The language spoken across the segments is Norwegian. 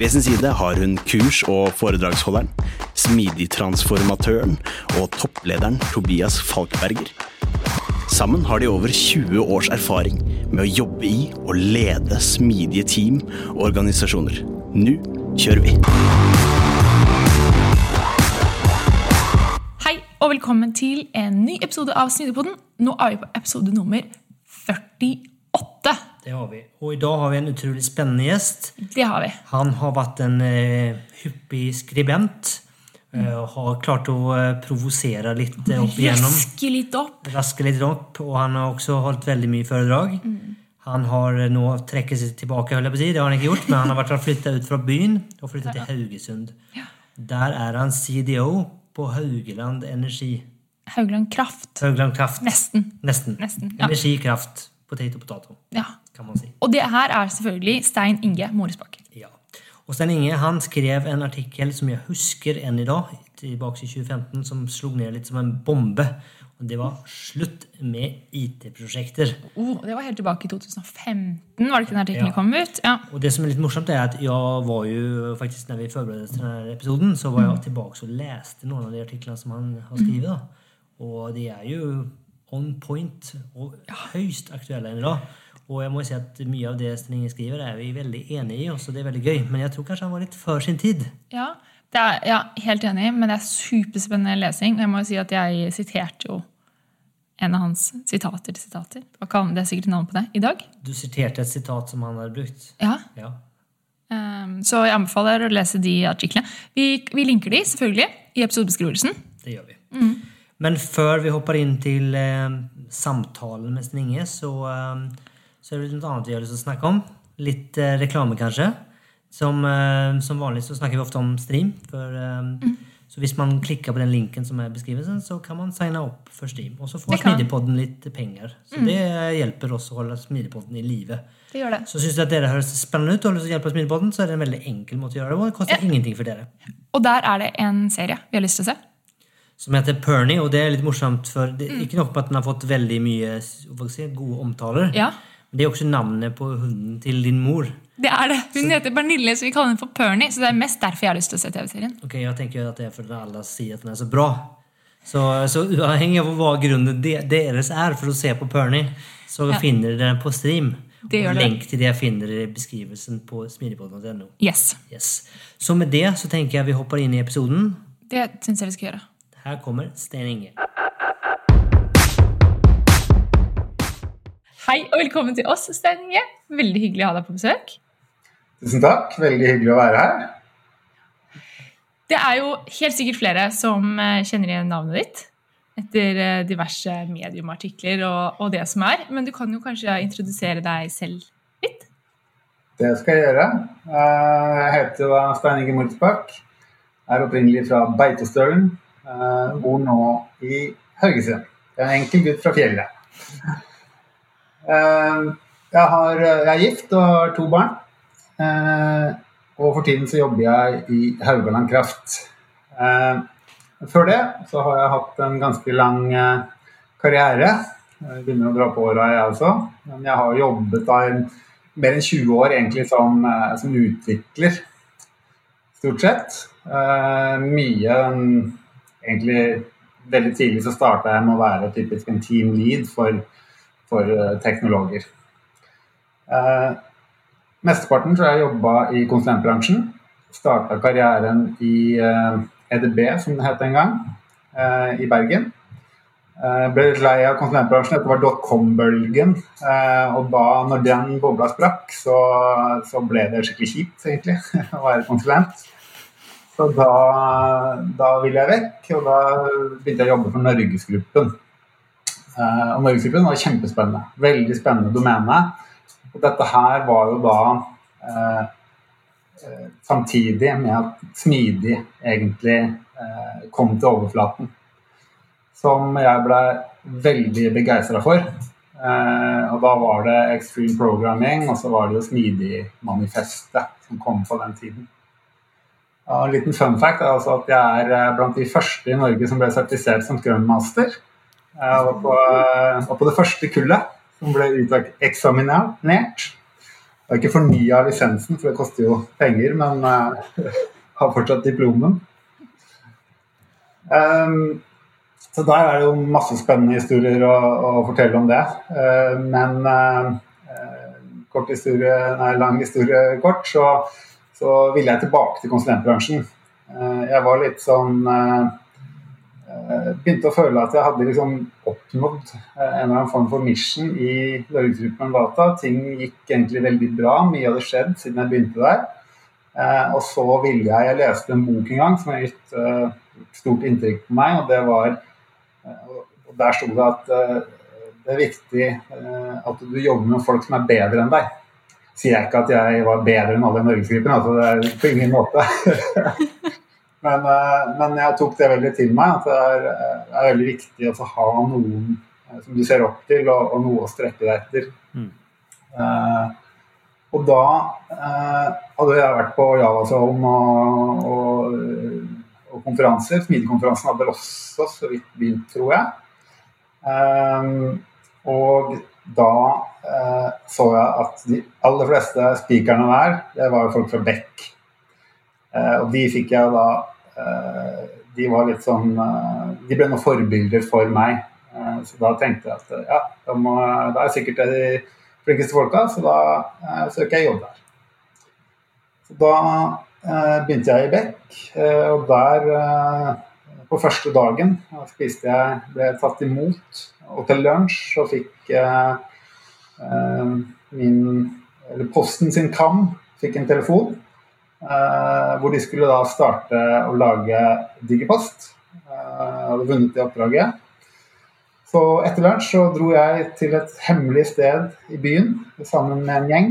Ved sin side har hun kurs- og foredragsholderen, smidigtransformatøren og topplederen Tobias Falkberger. Sammen har de over 20 års erfaring med å jobbe i og lede smidige team og organisasjoner. Nå kjører vi! Hei og velkommen til en ny episode av Smidigpodden. Nå er vi på episode nummer 48. Det har vi. Og i dag har vi en utrolig spennende gjest. Det har vi. Han har vært en eh, hyppig skribent. eh, og har klart å eh, provosere litt eh, opp igjennom. Raske litt opp. Raske litt opp. Og han har også holdt veldig mye foredrag. Han har eh, nå trekket seg tilbake, holdt jeg på å si. Det har han ikke gjort, men han har vært flytta ut fra byen og flyttet til Haugesund. Der er han CDO på Haugeland Energi. Haugland Kraft. Haugland Kraft. Nesten. Nesten. Nesten, ja. Energikraft. og potet. Ja. Kan man si. Og det her er selvfølgelig Stein Inge Moresbakken. Ja. Og Stein Inge han skrev en artikkel som jeg husker enn i dag, tilbake i 2015, som slo ned litt som en bombe. Og det var 'Slutt med IT-prosjekter'. Oh, det var helt tilbake i 2015, var det ikke den artikkelen Ja. kom ut? Ja. Og det som er litt morsomt, er at jeg var jo faktisk, når vi forberedte oss til denne episoden, så var jeg tilbake og leste noen av de artiklene som han har skrevet. da. Og de er jo on point og høyst aktuelle enn i dag. Og jeg må si at mye av det Sten Inge skriver, er vi veldig enig i, også det er veldig gøy. Men jeg tror kanskje han var litt før sin tid. ja. Det er, ja, helt enig, men det er superspennende lesing. Og jeg må jo si at jeg siterte jo en av hans sitater til sitater. Det er sikkert navn på det. I dag. Du siterte et sitat som han hadde brukt. Ja, Ja. Um, Så jeg anbefaler å lese de artiklene. Vi, vi linker de selvfølgelig i episodebeskrivelsen. Det gjør vi. Men før vi hopper inn til eh, samtalen med Sten Inge, så, eh, så er det noe annet vi har lyst til å snakke om. Litt eh, reklame, kanskje. Som, eh, som vanlig så snakker vi ofte om stream. For, eh, Så hvis man klikker på den linken som er i beskrivelsen, så kan man signe opp for stream. Og så får. Smidigpodden litt penger. Så det hjelper oss å holde Smidigpodden i live. Det gjør det. Så syns du at dere høres spennende ut og har lyst til å hjelpe Smidigpodden, så er det en veldig enkel måte å gjøre det på. Det koster ingenting for dere. Og der er det en serie vi har lyst til å se. som heter Pernie, og det er litt morsomt, for det er ikke nok med at den har fått veldig mye si, gode omtaler, Ja, det er også navnet på hunden til din mor. det er det. Hun heter Bernille, så vi kaller henne for Pernie. Så det er mest derfor jeg har lyst til å se TV-serien. Ok, Jeg tenker at det er fordi alle sier at den er så bra. Så, så uavhengig av hva grunnen deres er for å se på Pernie, så Ja. finner dere den på stream. Det gjør og lenk til det finner dere i beskrivelsen på smidigpodden.no. Yes, Yes. Så med det så tenker jeg vi hopper inn i episoden. det syns jeg vi skal gjøre. Her kommer Sten Inge. Hei og velkommen til oss, Stein Inge. Veldig hyggelig å ha deg på besøk. Tusen takk. Veldig hyggelig å være her. Det er jo helt sikkert flere som eh, kjenner igjen navnet ditt etter eh, diverse mediumartikler og, og det som er. Men du kan jo kanskje introdusere deg selv litt? Det skal jeg gjøre. Eh, Jeg heter da Stein Inge Mortsbakk. Er opprinnelig fra Beitostølen. Bor nå i Haugesund. Jeg er en enkel gutt fra fjellet. Eh, Jeg, har, jeg er gift og har to barn. Eh, Og for tiden så jobber jeg i Haugaland Kraft. Eh, Før det så har jeg hatt en ganske lang eh, karriere. Jeg begynner å dra på åra, jeg også. Men jeg har jobbet da i mer enn 20 år egentlig som, eh, som utvikler, stort sett. Eh, mye Egentlig veldig tidlig så starta jeg med å være typisk en team lead for, for eh, teknologer. Eh, mesteparten tror jeg jobba i konsulentbransjen. Starta karrieren i eh, EDB, som det het en gang, eh, i Bergen. Jeg ble litt lei av konsulentbransjen. Dette var dotcom-bølgen. Og da når den bobla sprakk, så, så, ble det skikkelig kjipt, egentlig, å være konsulent. Så da, da ville jeg vekk, og da begynte jeg å jobbe for Norgesgruppen. Og Norgesgruppen var kjempespennende. Veldig spennende domene. Og dette her var jo da eh, Eh, samtidig med at smidig egentlig eh, kom til overflaten. Som jeg ble veldig begeistra for. Eh, og da var det Extreme Programming, og så var det jo Smidig-manifestet som kom på den tiden. Og en liten fun fact er altså at jeg er blant de første i Norge som ble sertifisert som Scrum Master. Jeg var på, var på det første kullet som ble uteksaminert. Jeg har ikke fornya lisensen, for det koster jo penger, men uh, har fortsatt diplomen. Um, så der er det jo masse spennende historier å, å fortelle om det. Uh, men uh, kort historie, nei, lang historie kort, så, så ville jeg tilbake til konsulentbransjen. jeg var litt sånn Eh, begynte å føle at jeg hadde liksom oppnådd eh, en eller annen form for mission i Norgesgruppen Data. Ting gikk egentlig veldig bra, mye hadde skjedd siden jeg begynte der. Eh, og så ville jeg Jeg leste en bok en gang som har gitt stort inntrykk på meg, og det var og Der sto det at det er viktig at du jobber med folk som er bedre enn deg. Sier jeg ikke at jeg var bedre enn alle i Norgesgruppen, altså det er på ingen måte. Men, eh, men, jeg tok det veldig til meg. At det er, eh, er veldig viktig å ha noen eh, som du ser opp til, og, og noe å strekke deg etter. Mm. Og da hadde jeg vært på Javazone og, og, og, konferanser. Smidekonferansen hadde vel også så vidt begynt, tror jeg. Og da så jeg at de aller fleste spikerne der, det var jo folk fra Beck. Og de fikk jeg da Eh, de var litt sånn eh, De ble noen forbilder for meg. Eh, så da tenkte jeg at ja, da, må, da er sikkert de flinkeste folka, så da søker jeg jobb der. Så da begynte jeg i Beck, og der på første dagen spiste jeg, ble jeg tatt imot. Og til lunsj så fikk min, eller Posten sin kam fikk en telefon Eh, hvor de skulle da starte å lage Digipost. Eh, hadde vunnet det oppdraget. Så etter lunsj så dro jeg til et hemmelig sted i byen sammen med en gjeng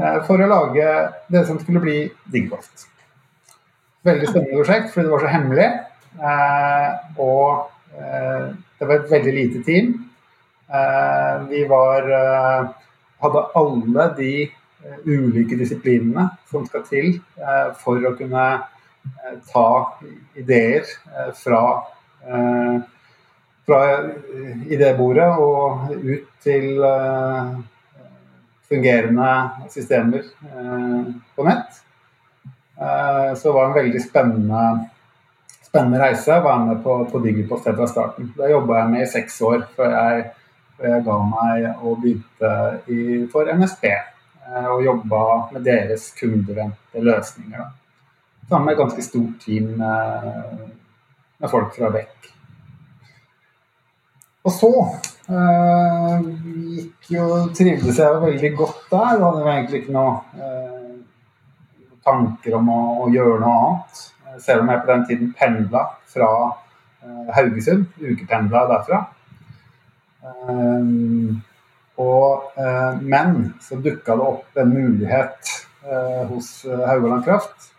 eh, for å lage det som skulle bli Digipost. Veldig spennende prosjekt fordi det var så hemmelig. Og det var et veldig lite team. Vi var hadde alle de Eh, ulike disiplinene som skal til eh, for å kunne eh, ta ideer fra, fra idébordet og ut til fungerende systemer på nett. Så det var en veldig spennende, spennende reise. Jeg var med på, på Digipost helt fra starten. Det jobba jeg med i seks år før jeg, før jeg ga meg og begynte i, for NSB. Eh, og jobba med deres kundevendte løsninger. Sammen med et ganske stort team med, med folk fra Beck. Og så eh, gikk jo, trivdes jeg veldig godt der. Hadde egentlig ikke noe eh, tanker om å, å, gjøre noe annet. Selv om jeg på den tiden pendla fra eh, Haugesund. Ukependla derfra. Eh, og, eh, men så dukka det opp en mulighet eh, hos eh, Haugaland Kraft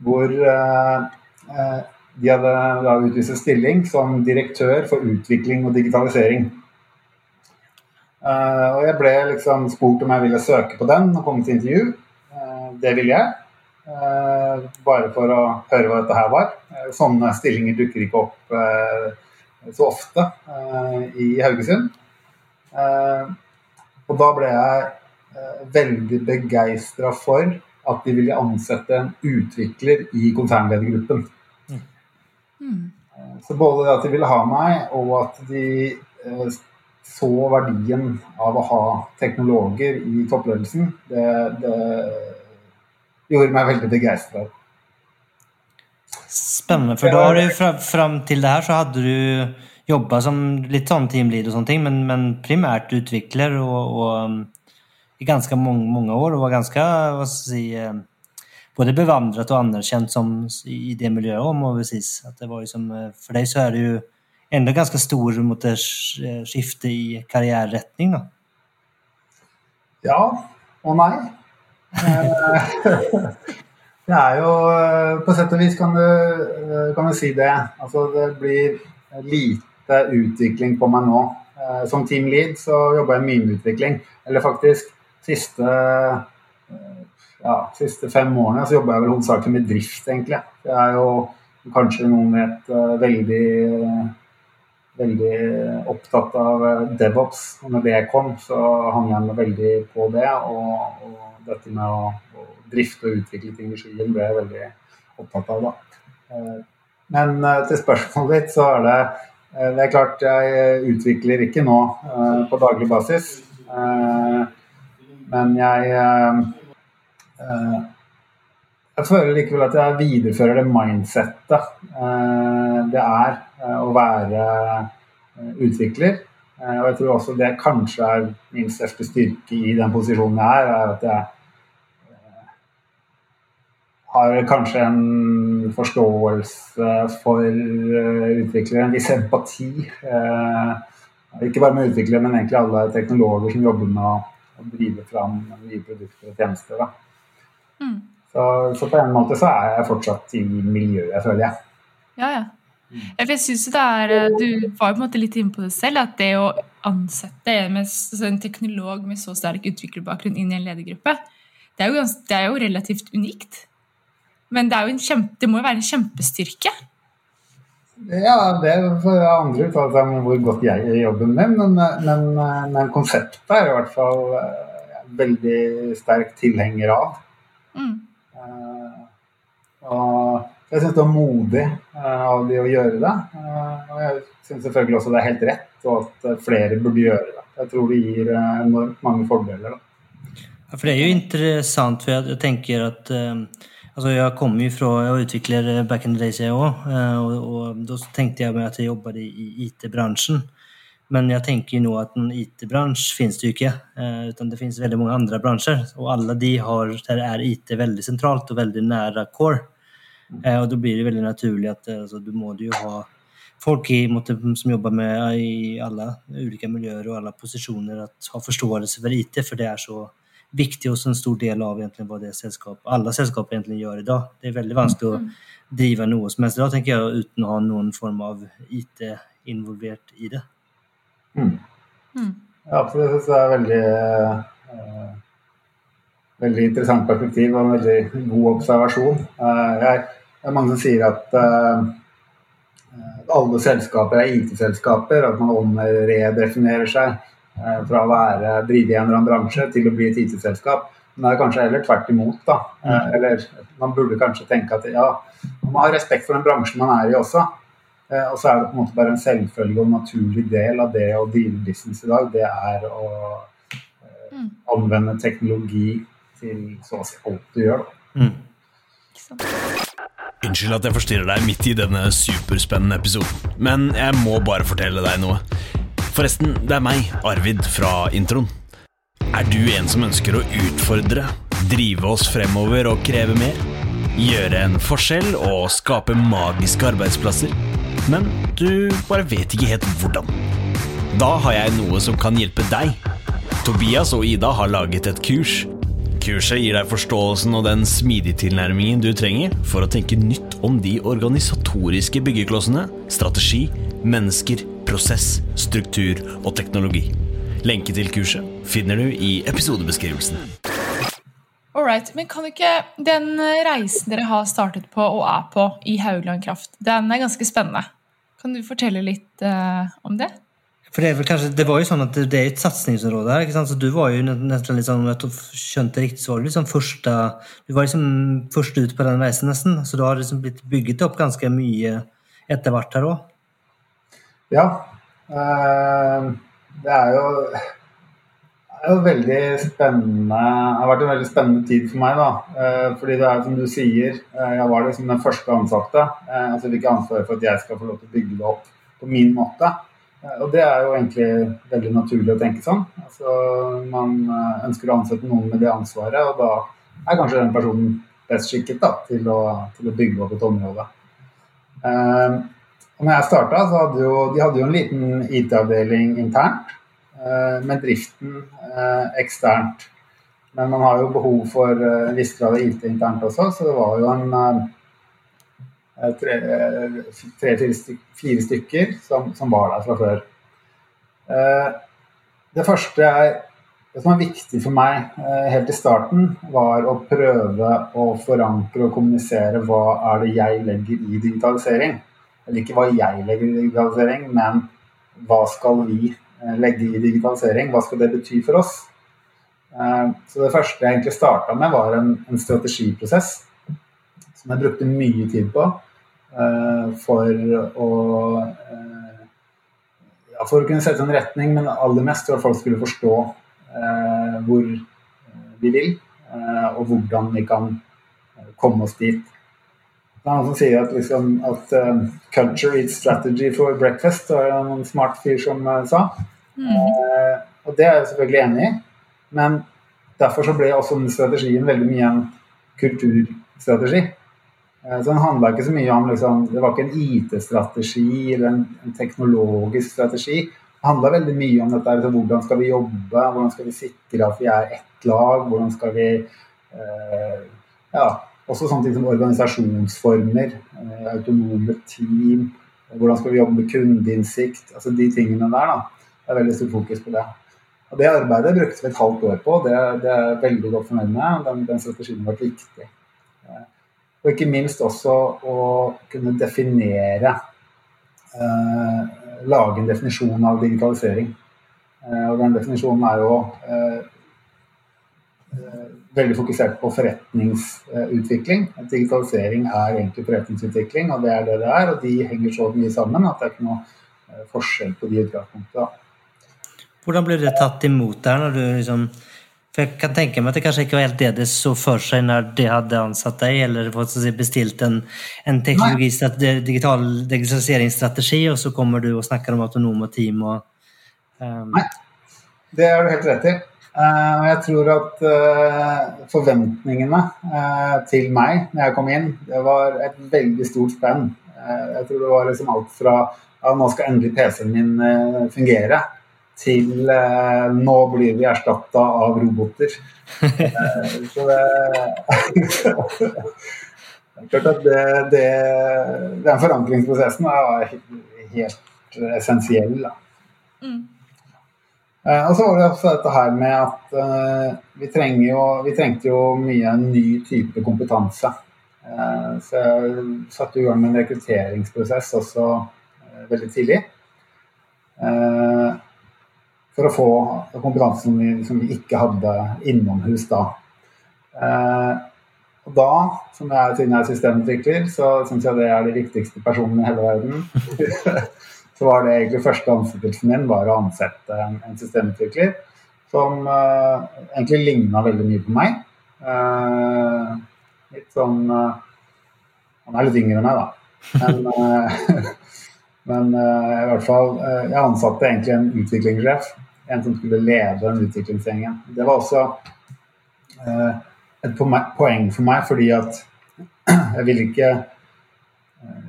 hvor de hadde da utlyst en stilling som direktør for utvikling og digitalisering. Og jeg ble liksom spurt om jeg ville søke på den og komme til intervju. det ville jeg. bare for å høre hva dette her var. sånne stillinger dukker ikke opp så ofte i Haugesund. Eh, og da ble jeg eh, veldig begeistra for at de ville ansette en utvikler i konsernledergruppen. Mm. Så både det at de ville ha meg, og at de så verdien av å ha teknologer i toppledelsen, det, det gjorde meg veldig begeistra. Spennende, for da har du fram til det her så hadde du jobba som litt sånn teamlead og sånne ting, men, men primært utvikler og, og um, i ganske mange, mange, år og var ganske hva skal si, eh, både bevandret og anerkjent som, i det miljøet må vi sies. At det var liksom, eh, for deg så er det jo enda ganske stor mot det skifte i karriereretning, da. Ja og nei. det er jo På sett og vis kan du, kan du si det. Altså det blir lite utvikling på meg nå. Eh, som team lead så jobber jeg mye med utvikling. Eller faktisk siste, eh, ja, siste fem årene så jobber jeg vel hovedsakelig med drift, egentlig. Det er jo kanskje noen vet eh, veldig veldig opptatt av DevOps. Og når det kom, så hang jeg meg veldig på det. Og, og dette med å, å, drifte og utvikle ting i skyen ble jeg veldig opptatt av. da. Men til spørsmålet ditt, så er det det er klart jeg utvikler ikke nå på daglig basis. Men jeg eh, Jeg føler likevel at jeg viderefører det mindsettet eh, det er eh, å være utvikler. Og jeg tror også det kanskje er min største styrke i den posisjonen jeg er, er at jeg har kanskje en forståelse for utviklere, en viss empati. Ikke bare med utviklere, men egentlig alle teknologer som jobber med å drive fram nye produkter og tjenester. Mm. Så, så, på en måte så er jeg fortsatt i miljøet, føler jeg. Ja, ja. Jeg synes det er, eh, Du var jo på en måte litt inne på det selv, at det å ansette med, altså en teknolog med så sterk utviklerbakgrunn inn i en ledergruppe, det er jo, det er jo relativt unikt. Men det, kjempe, det må jo være en kjempestyrke? Ja, det får andre uttale seg om hvor godt jeg gjør jobben min, men, men, men, konseptet er i hvert fall er veldig sterk tilhenger av. Mm. Uh, og jeg syns det er modig uh, av de å gjøre det. Uh, og jeg syns selvfølgelig også det er helt rett, og at flere burde gjøre det. Jeg tror det gir enormt mange fordeler. Da. Ja, for det er jo interessant, for jeg tenker at Altså, jeg kommer jo fra Jeg utvikler back in the days, jeg òg. Eh, og, og, da tenkte jeg meg at jeg jobbet i, IT-bransjen. Men jeg tenker jo nå at en IT-bransje finnes det jo ikke. Eh, utan det finnes veldig mange andre bransjer. Og alle de har, der er IT veldig sentralt og veldig nære core. Eh, og da blir det veldig naturlig at altså, du må jo ha folk i, måte, som jobber med i alle ulike miljøer og alle posisjoner, at ha forståelse for IT, for det er så viktig også en stor del av egentlig hva det selskap, alle selskaper egentlig gjør i dag. Det er veldig vanskelig å mm. drive noe som helst i dag, tenker jeg, uten å ha noen form av IT involvert i det. Mm. Mm. Ja, det syns jeg er veldig uh, veldig interessant perspektiv og en veldig god observasjon. Uh, jeg, det er mange som sier at uh, alle selskaper er IT-selskaper, at man omredefinerer seg. Eh, fra å være, drive i en eller annen bransje til å bli et IT-selskap. Men det er kanskje heller tvert imot. da. Eh, mm. Eller man burde kanskje tenke at ja, man må ha respekt for den bransjen man er i også. Eh, og så er det på en måte bare en selvfølge og naturlig del av det å drive business i dag. Det er å mm. anvende teknologi til så å si alt du gjør. Mm. Unnskyld at jeg forstyrrer deg midt i denne superspennende episoden, men jeg må bare fortelle deg noe. Forresten, det er meg, Arvid, fra introen. Er du en som ønsker å utfordre, drive oss fremover og kreve mer? Gjøre en forskjell og skape magiske arbeidsplasser? Men du bare vet ikke helt hvordan. Da har jeg noe som kan hjelpe deg. Tobias og Ida har laget et kurs. Kurset gir deg forståelsen og den smidige tilnærmingen du trenger for å tenke nytt om de organisatoriske byggeklossene, strategi, mennesker, prosess, struktur og teknologi. Lenke til kurset finner du i episodebeskrivelsen. Alright, men kan ikke Den reisen dere har startet på og er på i Haugland Kraft, den er ganske spennende. Kan du fortelle litt uh, om det? For det, kanskje, det, var jo sånn at det er et satsingsområde her. ikke sant? Så Du var jo nesten litt sånn, jeg skjønte riktig, så var du liksom første, du var liksom først ut på den reisen, nesten. Så du har liksom blitt bygget opp ganske mye etter hvert her òg. Ja. Eh, det er jo, det er jo veldig spennende Det har vært en veldig spennende tid for meg. da, eh, fordi det er som du sier, eh, jeg var liksom den første ansatte. Altså fikk ansvaret for at jeg skal få lov til å bygge det opp på min måte. Og det er jo egentlig veldig naturlig å tenke sånn. Altså, man ønsker å ansette noen med det ansvaret, og da er kanskje den personen best skikket da, til, å, til å bygge opp et område. Eh, og når jeg starta, så hadde jo, de hadde jo en liten IT-avdeling internt, eh, med driften eh, eksternt. Men man har jo behov for en viss grad av IT internt også, så det var jo en tre-fire styk, stykker som, som, var der fra før. det første er det som var viktig for meg eh, helt i starten, var å prøve å forankre og kommunisere hva er det jeg legger i digitalisering. Eller ikke hva jeg legger i digitalisering, men hva skal vi eh, legge i digitalisering? Hva skal det bety for oss? Eh, så det første jeg egentlig starta med, var en, en, strategiprosess som jeg brukte mye tid på for å ja, for å kunne sette en retning, men aller mest for at folk skulle forstå Eh, hvor vi vil, eh, og hvordan vi kan komme oss dit. Det er noen som sier at, liksom, at uh, 'culture eats strategy for breakfast'. Det var en smart fyr som uh, sa. Mm. Uh, og det er jeg selvfølgelig enig i. Men derfor så ble også den strategien veldig mye en kulturstrategi. Så den handla ikke så mye om liksom, Det var ikke en IT-strategi eller en, teknologisk strategi. Det handla veldig mye om dette, altså, hvordan skal vi jobbe, hvordan skal vi sikre at vi er ett lag, hvordan skal vi eh, ja, også sånne ting som organisasjonsformer, eh, autonome team, hvordan skal vi jobbe med kundeinnsikt, altså de tingene der. da, Det er veldig stort fokus på det. Og Det arbeidet brukte vi et halvt år på, det, det er jeg veldig godt fornøyd med. Den, den strategien har vært viktig. Eh, og ikke minst også å kunne definere eh, lage en definisjon av digitalisering. Eh, og den definisjonen er jo eh, eh, veldig fokusert på forretningsutvikling. Digitalisering er egentlig forretningsutvikling, og det er det det er. Og de henger så mye sammen at det er ikke noe forskjell på de utgangspunktene. Hvordan ble det tatt imot der når du liksom for jeg kan tenke meg at det kanskje ikke var helt det det så for seg når de hadde ansatt deg, eller bestilt en, en digital digitaliseringsstrategi, og så kommer du og snakker om autonome team og um... Nei, det har du helt rett i. Uh, jeg tror at uh, forventningene uh, til meg når jeg kom inn, det var et veldig stort spenn. jeg tror det var liksom alt fra at nå skal endelig PC-en min fungere, til eh, nå blir vi erstatta av roboter. eh, så det Det er klart at det, det, den forankringsprosessen er helt essensiell. Da. Mm. Eh, og så var det også dette her med at eh, vi, jo, vi, trengte jo mye ny type kompetanse. Eh, så jeg satte i gang med en rekrutteringsprosess også eh, veldig tidlig. Eh, for å få kompetansen vi, som vi ikke hadde innomhus da. Eh, og da, som jeg, siden jeg er systemutvikler, så syns jeg det er de viktigste personene i hele verden. så var det egentlig første ansettelsen min var å ansette en, en systemutvikler som eh, egentlig ligna veldig mye på meg. Eh, litt sånn eh, Han er litt yngre enn meg, da. Men, eh, men eh, i hvert fall Jeg ansatte egentlig en utviklingssjef en som skulle lede den utviklingsgjengen. Det var også eh, et poeng for meg, fordi at jeg vil ikke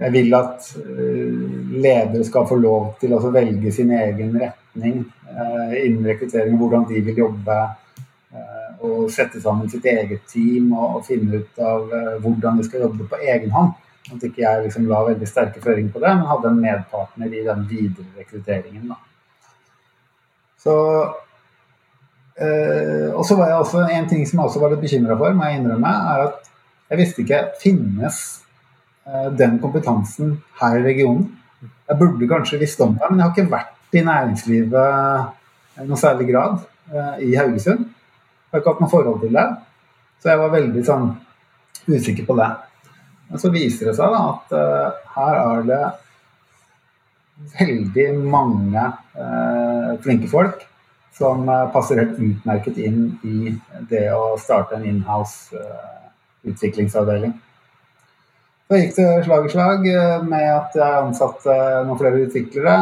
Jeg vil at eh, ledere skal få lov til å velge sin egen retning eh, innen rekruttering, hvordan de vil jobbe. Eh, og sette sammen sitt eget team og, finne ut av eh, hvordan de skal jobbe på egen hånd. At ikke jeg liksom la veldig sterke føringer på det, men hadde en medpartner i den videre rekrutteringen. da. Så øh, Og så var jeg også en ting som jeg også var litt bekymra for, må jeg innrømme, er at jeg visste ikke finnes øh, den kompetansen her i regionen. Jeg burde kanskje visst om det, men jeg har ikke vært i næringslivet i noen særlig grad øh, i Haugesund. Jeg har ikke hatt noe forhold til det. Så jeg var veldig sånn usikker på det. Men så viser det seg da at uh, her er det veldig mange uh, flinke folk som eh, passer helt utmerket inn i det å starte en inhouse utviklingsavdeling. Så gikk det slag i slag med at jeg ansatte noen flere utviklere.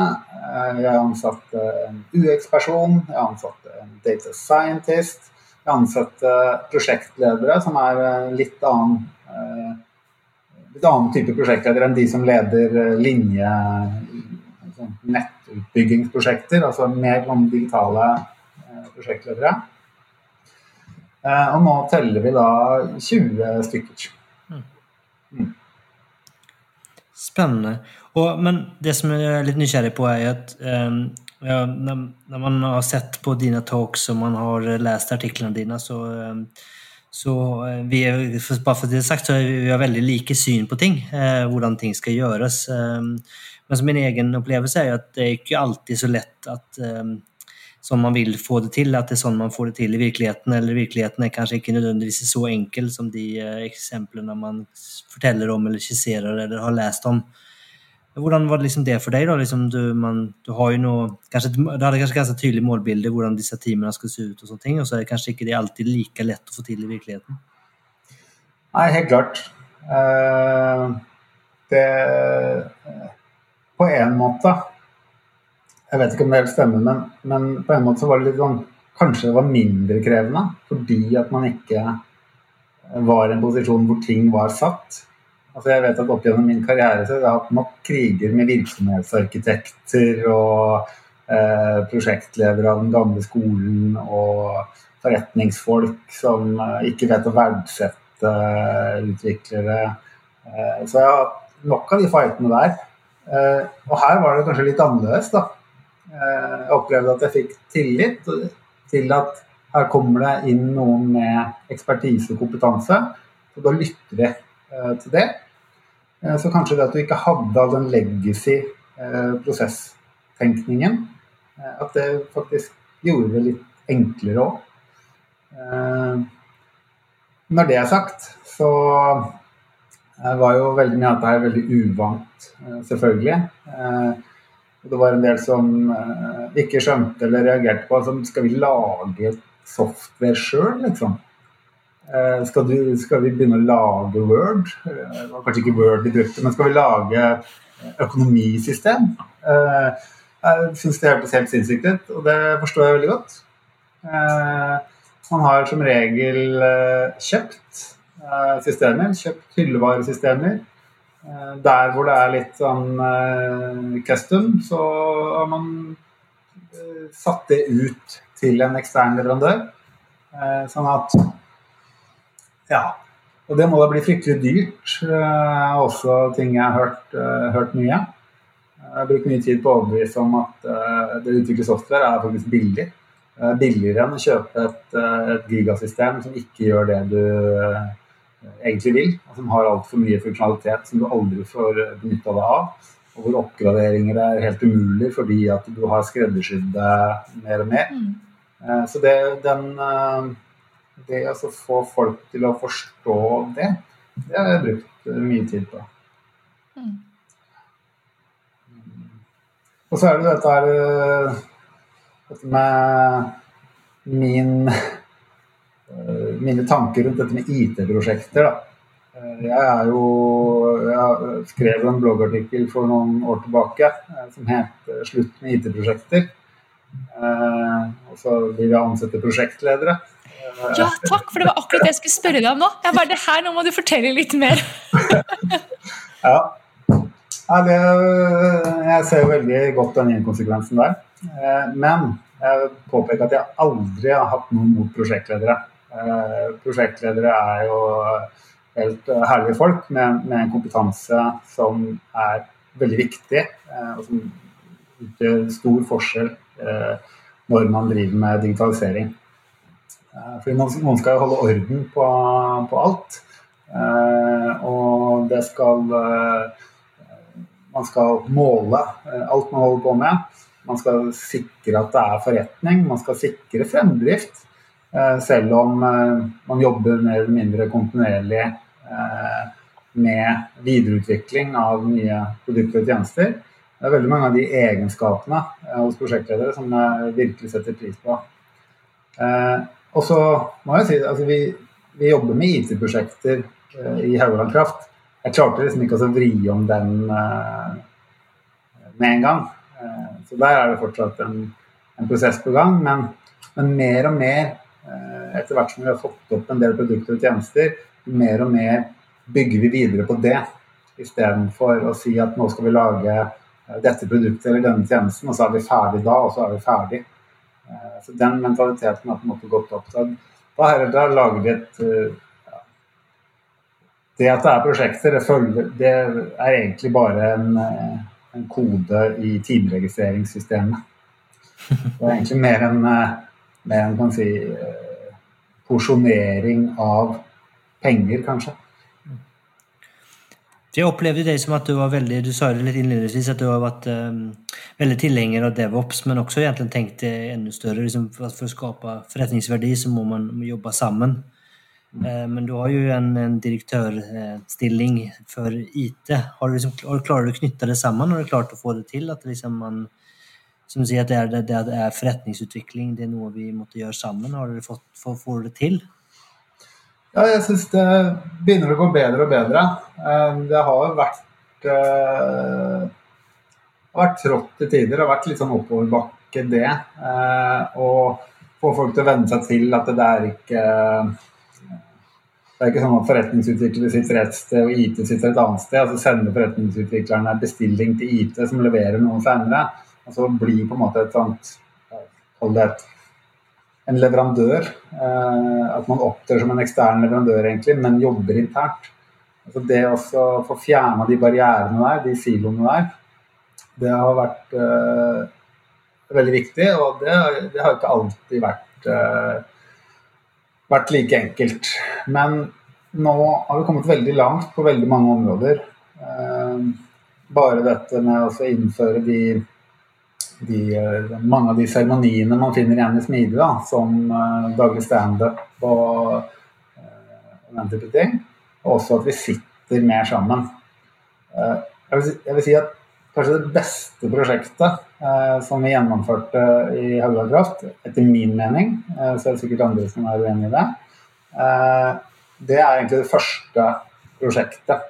Jeg ansatte en UX-person, jeg ansatte en data scientist. Jeg ansatte prosjektledere, som er litt annen, litt annen type prosjektledere enn de som leder linje sånn nettutbyggingsprosjekter, altså mer om digitale prosjektledere. Og nå teller vi da 20 stykker. Mm. Spennende. Og, men det som jeg er litt nysgjerrig på, er at um, ja, når, når, man har sett på dine talks og man har lest artiklene dine, så, um, så vi er, bare for det sagt, så vi, har veldig like syn på ting. Uh, hvordan ting skal gjøres. Um, men som min egen opplevelse er at det er ikke alltid så lett at som man vil få det til, at det er sånn man får det til i virkeligheten. Eller virkeligheten er kanskje ikke nødvendigvis så enkel som de eh, eksemplene man forteller om eller skisserer eller har lest om. Hvordan var det liksom det for deg? da? Liksom du, man, du, har jo noe, kanskje, du hadde kanskje ganske tydelig målbilde hvordan disse teamene skulle se ut, og sånne ting, og så er det kanskje ikke det alltid like lett å få til i virkeligheten? Nei, helt klart. Uh, det På en måte jeg vet ikke om det helt stemmer, men, men, på en måte så var det litt sånn Kanskje det var mindre krevende fordi at man ikke var i en posisjon hvor ting var satt. Altså jeg vet at Opp gjennom min karriere så har jeg hatt nok kriger med virksomhetsarkitekter og eh, prosjektledere av den gamle skolen og forretningsfolk som eh, ikke vet å verdsette eh, utviklere. Eh, så jeg har hatt nok av de fightene der. Eh, og her var det kanskje litt annerledes. da Eh, jeg opplevde at jeg fikk tillit til at her kommer det inn noen med ekspertise og kompetanse, og da lytter vi til det. Eh, så kanskje det at du ikke hadde all den legacy prosesstenkningen, at det faktisk gjorde det litt enklere òg. Når det er sagt, så var jo veldig mye av dette veldig uvant, selvfølgelig. Det var en del som ikke skjønte eller reagerte på altså, Skal vi lage software sjøl, liksom? Uh, skal, du, skal, vi begynne å lage Word? Uh, det var kanskje ikke Word vi brukte, men skal vi lage økonomisystem? jeg syns det hørtes helt sinnssykt ut, og det forstår jeg veldig godt. man har som regel kjøpt systemer, kjøpt hyllevaresystemer Eh, der hvor det er litt sånn custom, så har man satt det ut til en ekstern leverandør. Sånn at Ja. Og det må da bli fryktelig dyrt. også ting jeg har hørt, hørt mye. Jeg brukt mye tid på å overbevise om at det å utvikle software er faktisk billig. billigere enn å kjøpe et, et gigasystem som ikke gjør det du egentlig vil, og som har altfor mye funksjonalitet som du aldri får benytta deg av. Og hvor oppgraderinger er helt umulig fordi at du har skreddersydd det mer og mer. Mm. Så det, den, det å få folk til å forstå det, det har jeg brukt mye tid på. Mm. Og så er det dette her eh, dette med min Eh, mine tanker rundt dette med IT-prosjekter. Eh, jeg Jeg skrev en bloggartikkel for noen år tilbake eh, som het 'Slutt med IT-prosjekter'. Og så vil jeg ansette prosjektledere. Ja, takk, for det var akkurat det jeg skulle spørre deg om nå. Jeg bare, det her, Nå må du fortelle litt mer. ja. ja det, jeg ser veldig godt den inkonsekvensen der. Men jeg påpeker at jeg aldri har hatt noe mot prosjektledere. Eh, prosjektledere er jo helt eh, herlige folk med, med, en kompetanse som er veldig viktig, eh, og som utgjør stor forskjell når man driver med digitalisering. Fordi man skal jo holde orden på, på alt. Og det skal Man skal måle alt man holder på med. Man skal sikre at det er forretning. Man skal sikre fremdrift. Eh, selv om eh, man jobber mer eller mindre kontinuerlig eh, med videreutvikling av nye produkter og tjenester. Det er veldig mange av de egenskapene hos prosjektledere som jeg virkelig setter pris på. Og så må jeg si altså vi, vi jobber med IT-prosjekter i Haugaland Kraft. Jeg klarte liksom ikke å vri om den uh, med en gang. Uh, så der er det fortsatt en, en prosess på gang. Men, men mer og mer, uh, etter hvert som vi har fått opp en del produkter og tjenester, mer og mer bygger vi videre på det. Istedenfor å si at nå skal vi lage dette produktet eller denne tjenesten, og så er vi ferdig da, og så er vi ferdig. Så den mentaliteten har på en måte gått opp. Så da, da lager vi et det at det er prosjekter, det, følger, det er egentlig bare en, eh, en kode i timeregistreringssystemet. Det er egentlig mer en, eh, mer en si, eh, porsjonering av penger, kanskje. Jeg opplevde deg som at du var veldig du sa det litt innledningsvis, at du har vært um, veldig tilhenger av DevOps, men også egentlig tenkt enda større. Liksom, for, å skape forretningsverdi så må man jobbe sammen. Uh, men du har jo en, en direktørstilling for IT. Har du, liksom, klarer du å knytte det sammen? Har du klart å få det til? At det liksom man, som du sier, at det er, det, det er forretningsutvikling, det er noe vi måtte gjøre sammen. Har du fått, får, får det til? Ja, jeg syns det begynner å gå bedre og bedre. Eh, det har vært uh, vært trått til tider. Det har vært litt sånn oppoverbakke, det. Og få folk til å venne seg til at det er ikke det er ikke sånn at forretningsutviklere sitter et sted og IT sitter et annet sted. og Så sender forretningsutviklerne bestilling til IT som leverer noe senere. Og så blir på en måte et sånt Kall det en leverandør. Eh, at man opptrer som en ekstern leverandør, egentlig, men jobber internt. Altså det å få fjerna de barrierene der, de siloene der, det har vært eh, veldig viktig. Og det, det har ikke alltid vært eh, vært like enkelt. Men nå har vi kommet veldig langt på veldig mange områder. Eh, bare dette med å innføre de, de, mange av de seremoniene man finner igjen i Smide, da, som uh, daglig standup og uh, den type ting. Og også at vi sitter mer sammen. Uh, jeg, vil si, jeg, vil si, at kanskje det beste prosjektet som vi gjennomførte i Haugakraft, etter min mening, så er det sikkert andre som er uenig i det, det er egentlig det første prosjektet.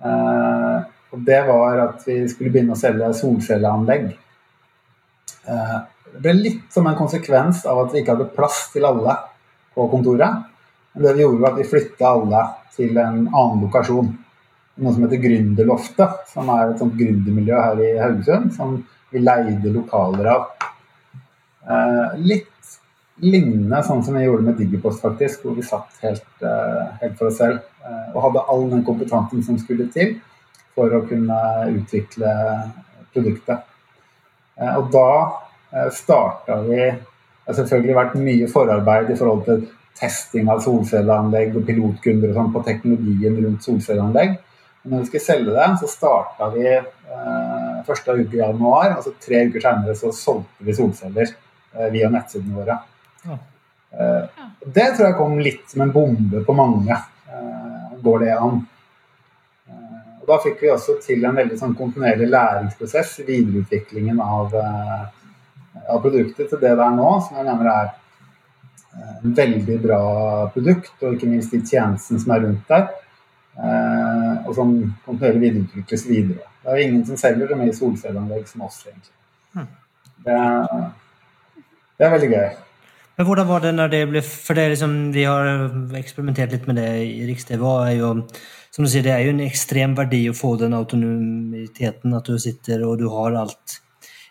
Og det var at vi skulle begynne å selge solcelleanlegg. Eh, det ble litt som en konsekvens av at vi ikke hadde plass til alle på kontoret. Men det vi gjorde, var at vi flytta alle til en annen lokasjon noe som heter Gründerloftet, som er et sånt gründermiljø her i Haugesund, som vi leide lokaler av. Eh, litt lignende sånn som vi gjorde med Digipost, faktisk, hvor vi satt helt, eh, helt for oss selv og hadde all den kompetansen som skulle til for å kunne utvikle produktet. Eh, og da eh, starta vi Det har selvfølgelig vært mye forarbeid i forhold til testing av solcelleanlegg og pilotkunder og sånn på teknologien rundt solcelleanlegg. Men når vi skulle selge det, så starta vi eh, første uke i januar. Altså Tre uker senere så solgte vi solceller eh, via nettsidene våre. Ja. Eh, det tror jeg kom litt som en bombe på mange. Går det an? Eh, Da fikk vi også til en veldig sånn kontinuerlig læringsprosess i videreutviklingen av, eh, av produktet til det det er nå, som jeg mener er en veldig bra produkt, og ikke minst de tjenestene som er rundt der. Eh, og som kontinuerlig videreutvikles videre. Det er jo ingen som selger så mye solcelleanlegg som oss, egentlig. Det Det, det, er veldig gøy. Men hvordan var det når det ble For det liksom, vi har eksperimentert litt med det i Riks-TV. er jo som du sier, Det er jo en ekstrem verdi å få den autonomiteten, at du sitter og du har alt.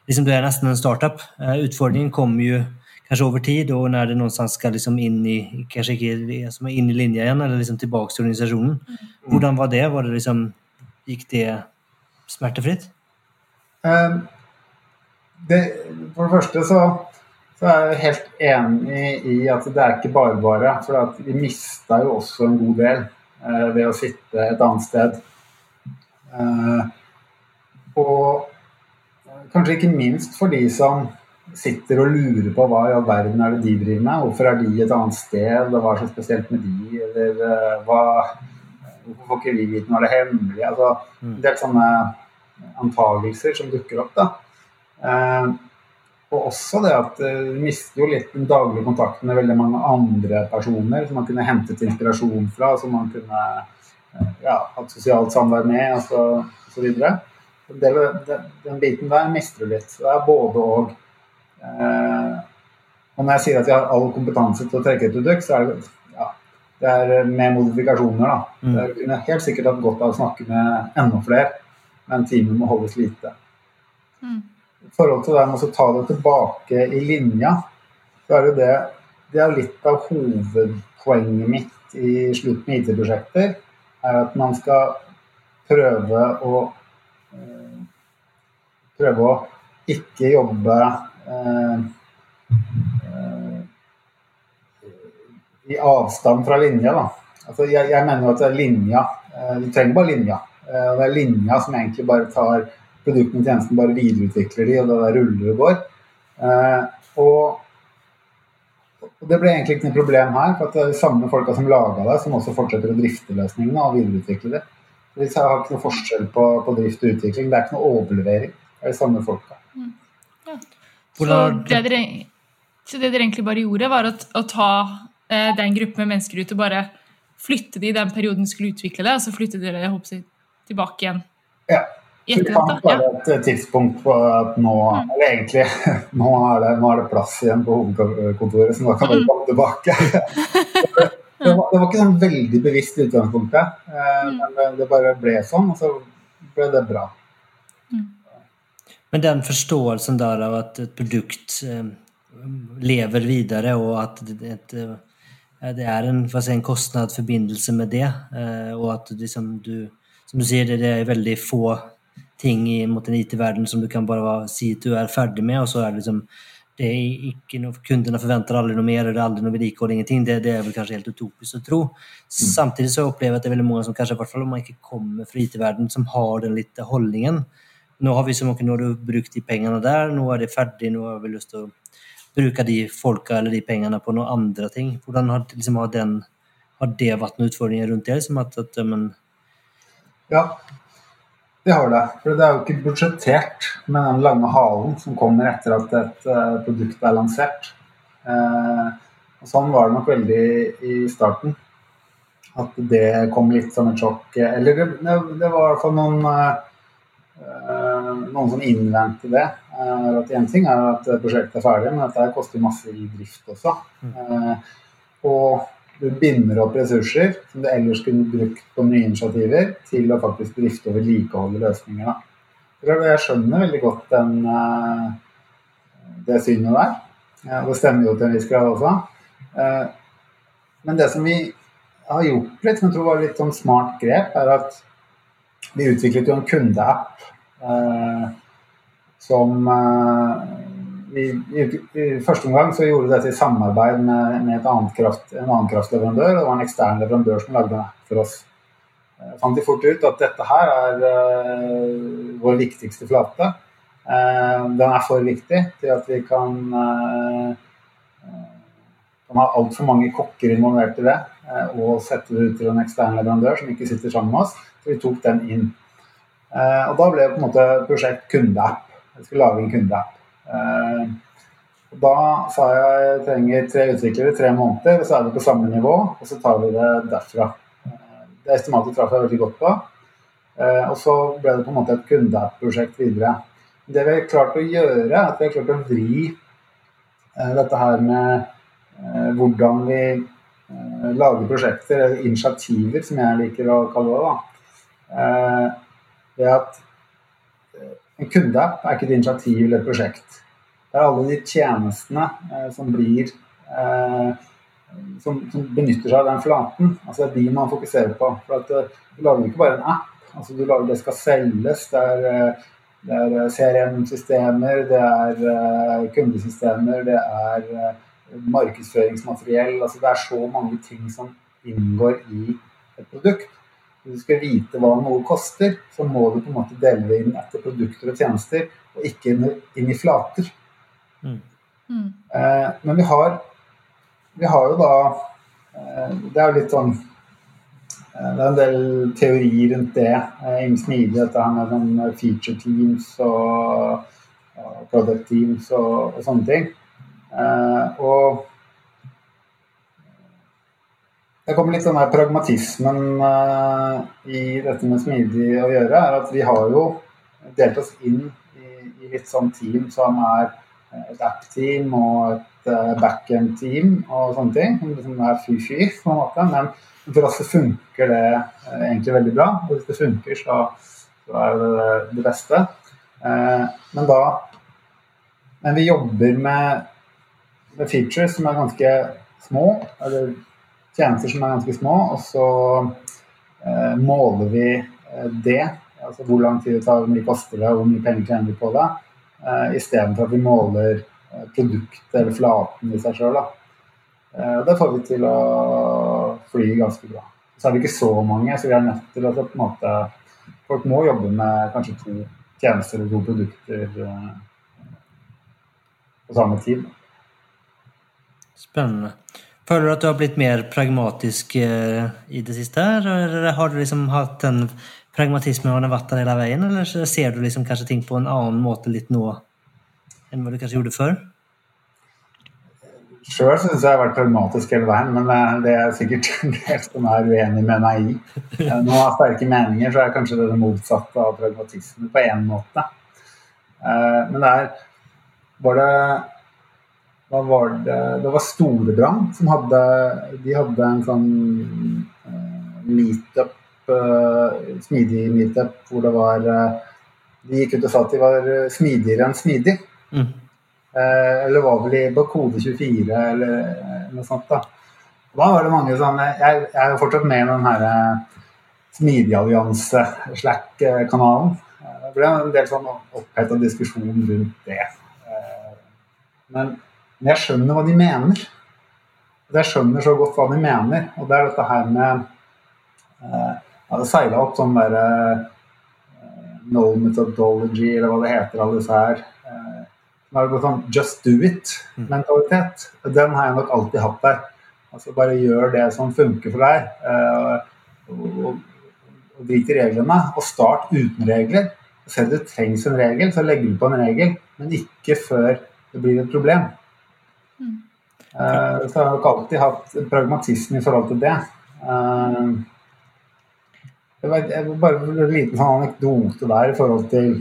Liksom, du er nesten en startup. Eh, utfordringen kommer jo kanskje over tid, og når det noenstans skal liksom inn i kanskje ikke som inn i linja igjen, eller liksom tilbake til organisasjonen. Mm. Hvordan var det? Var det liksom, gikk det smertefritt? Um, det, for det første så, så, er jeg helt enig i at det er ikke bare bare. For vi mista jo også en god del ved å sitte et annet sted. Uh, og kanskje ikke minst for de som sitter og lurer på hva i all verden er det de driver med. Hvorfor er de et annet sted, og hva er så spesielt med de? Eller hva, hvorfor får ikke vi vite når det er hemmelig? Altså, mm. en del sånne antagelser som dukker opp. da. Og også det at du vi mister jo litt den daglige kontakten med veldig mange andre personer som man kunne hentet inspirasjon fra, som man kunne ja, hatt sosialt samvær med osv. Så videre. den, den biten der mister du litt. Det er både og. Eh, og når jeg sier at vi har all kompetanse til å trekke et produkt, så er det, ja, det er med modifikasjoner. da. Mm. Det kunne helt sikkert hatt godt av å snakke med enda flere, men teamet må holdes lite. Mm. I forhold til det med å ta det tilbake i linja, så er det det Det er litt av hovedpoenget mitt i slutten med IT-prosjekter er at man skal prøve å eh, prøve å ikke jobbe eh, eh, i avstand fra linja. Da. Altså, jeg, jeg mener at det er linja. Du trenger bare linja. Det er linja som egentlig bare tar produktene og tjenesten, bare videreutvikler de, og det der ruller og går. Og og Det ble egentlig ikke noe problem her, for det er de samme folka som laga det, som også fortsetter å drifte løsningene og videreutvikle det. Så Vi har ikke noe forskjell på, på, drift og utvikling. Det er ikke noe overlevering. Det er de samme folka. Mm. Ja. Så, det dere, så, det dere, egentlig bare gjorde, var å, å ta eh, den gruppen med mennesker ut og bare flytte de i den perioden de skulle utvikle det, og så flytte dere jeg tilbake igjen? Ja. Vi fant bare et tidspunkt på at nå mm. Eller egentlig, nå er, det, nå er, det, plass igjen på hovedkontoret, så nå kan vi mm. komme tilbake. Det var, det var, ikke sånn veldig bevisst i utgangspunktet, eh, mm. men det bare ble sånn, og så ble det bra. Men den forståelsen der av at et produkt eh, lever videre, og at det, det er en, si, en kostnadsforbindelse med det, eh, og at liksom du, som du sier, det er veldig få ting mot en IT-verden som du kan bare si at du er ferdig med, og så er det liksom det er ikke noe, Kundene forventer aldri noe mer, og det er aldri noe vedlikehold, ingenting. Det, det, er vel kanskje helt utopisk å tro. Mm. Samtidig så opplever jeg at det er veldig mange som kanskje, i hvert fall om man ikke kommer fra IT-verden, som har den litt holdningen. Nå har vi så mye, nå har du brukt de pengene der, nå er det ferdig, nå har vi lyst til å bruke de folka eller de pengene på noen andre ting. Hvordan har, liksom, har, den, har det vært noen utfordringer rundt det? Liksom at, at, men... Ja, det har det. For det er jo ikke budsjettert med den lange halen som kommer etter at et uh, produkt er lansert. Uh, og sånn var det nok veldig i starten. At det kom litt som et sjokk. Eller det, det var i hvert fall noen, uh, noen som innvendte det. at Én ting er at prosjektet er ferdig, men dette koster masse i drift også. Mm. og du binder opp ressurser som du ellers kunne brukt på nye initiativer, til å faktisk drifte og vedlikeholde løsninger. Jeg skjønner veldig godt den, eh, det synet der. Det stemmer jo til en viss grad også. Eh, men det som vi har gjort litt, som jeg tror var litt sånn smart grep, er at vi utviklet jo en kundeapp eh, som vi, i, første omgang så gjorde vi dette i samarbeid med, med kraft, en annen kraftleverandør. Det var en ekstern leverandør som lagde app for oss. Jeg fant de fort ut at dette her er eh, vår viktigste flate. Eh, den er for viktig til at vi kan, uh, kan ha altfor mange kokker involvert i det og sette det ut til en ekstern leverandør som ikke sitter sammen med oss. Så vi tok den inn. og da ble det på en måte prosjekt kundeapp. Vi skulle lage en kundeapp. Eh, da sa jeg jeg trenger tre utviklere, tre måneder, og så er vi på samme nivå. Og så tar vi det derfra. Eh, det estimatet traff jeg veldig godt på. Eh, og så ble det på en måte et kundeprosjekt videre. Det vi har klart å gjøre, er at vi har klart å vri dette her med hvordan vi lager prosjekter, eller initiativer, som jeg liker å kalle det. da. Det at en kundeapp er ikke et initiativ eller et prosjekt. Det er alle de tjenestene eh, som blir eh, som, som, benytter seg av den flaten. Altså Det er de man fokuserer på. For at, eh, Du lager ikke bare en app. altså du lager, Det skal selges. Det er, eh, det er eh, CRM-systemer, det er kundesystemer, det er markedsføringsmateriell. altså Det er så mange ting som inngår i et produkt. Hvis du skal vite hva noe koster, så må du på en måte dele det inn etter produkter og tjenester, og ikke inn i flater. Mm. Mm. Eh, men vi har, vi har jo da eh, Det er jo litt sånn eh, Det er en del teori rundt det. Innen smidig, dette her med sånn feature teams og, og product teams og, og sånne ting. Eh, og det kommer litt sånn her pragmatismen uh, i dette med smidig å gjøre, er at vi har jo delt oss inn i, i litt sånn team som er et app-team og et uh, backend-team og sånne ting. Som liksom er fy-fy, på en måte. Men for oss så funker det uh, egentlig veldig bra. Og hvis det funker, så, så er det det beste. men da Men vi jobber med, med features som er ganske små. eller tjenester som er ganske små, og så eh, måler vi eh, det. Altså hvor lang tid det tar, hvor mye koster det, hvor mye penger tjener vi på det. Eh, Istedenfor at vi måler eh, produktet eller flaten i seg sjøl. Eh, det får vi til å fly ganske bra. Så er vi ikke så mange, så vi er nødt til å på en måte Folk må jobbe med kanskje to tjenester og to produkter eh, på samme tid. Spennende. Føler du at du har blitt mer pragmatisk eh, i det siste? Eller har du liksom hatt den pragmatismen og den vært der hele veien, eller ser du liksom kanskje ting på en annen måte litt nå enn hva du kanskje gjorde før? Sjøl syns jeg har vært pragmatisk hele veien, men det er sikkert en del som er uenig med meg i. Når man har sterke meninger, så er kanskje det det motsatte av pragmatisme på én måte. Eh, men det er var det hva var det Det var Storebrand som hadde De hadde en sånn uh, meetup, uh, smidig meetup, hvor det var uh, De gikk ut og sa at de var smidigere enn smidig. Mm. eller var vel i på Kode24 eller noe sånt. Da Da var det mange sånne Jeg, jeg er jo fortsatt med i den herre Smidigallianse, Slack-kanalen. Det ble en del sånn oppheta diskusjon rundt det. Men men jeg skjønner hva de mener. Jeg skjønner så godt hva de mener. Og det er dette her med eh, Jeg hadde seila opp sånn derre eh, No methodology, eller hva det heter, alle disse her. Eh, som er sånn just do it-mentalitet. Den har jeg nok alltid hatt der. Altså bare gjør det som funker for deg. Eh, og, og, og drit i reglene. Og start uten regler. Selv om det trengs en regel, så legger du på en regel, men ikke før det blir et problem. Uh, så jeg har ikke alltid hatt pragmatisme i forhold til det. Uh, det var, bare en liten sånn anekdote der i forhold til,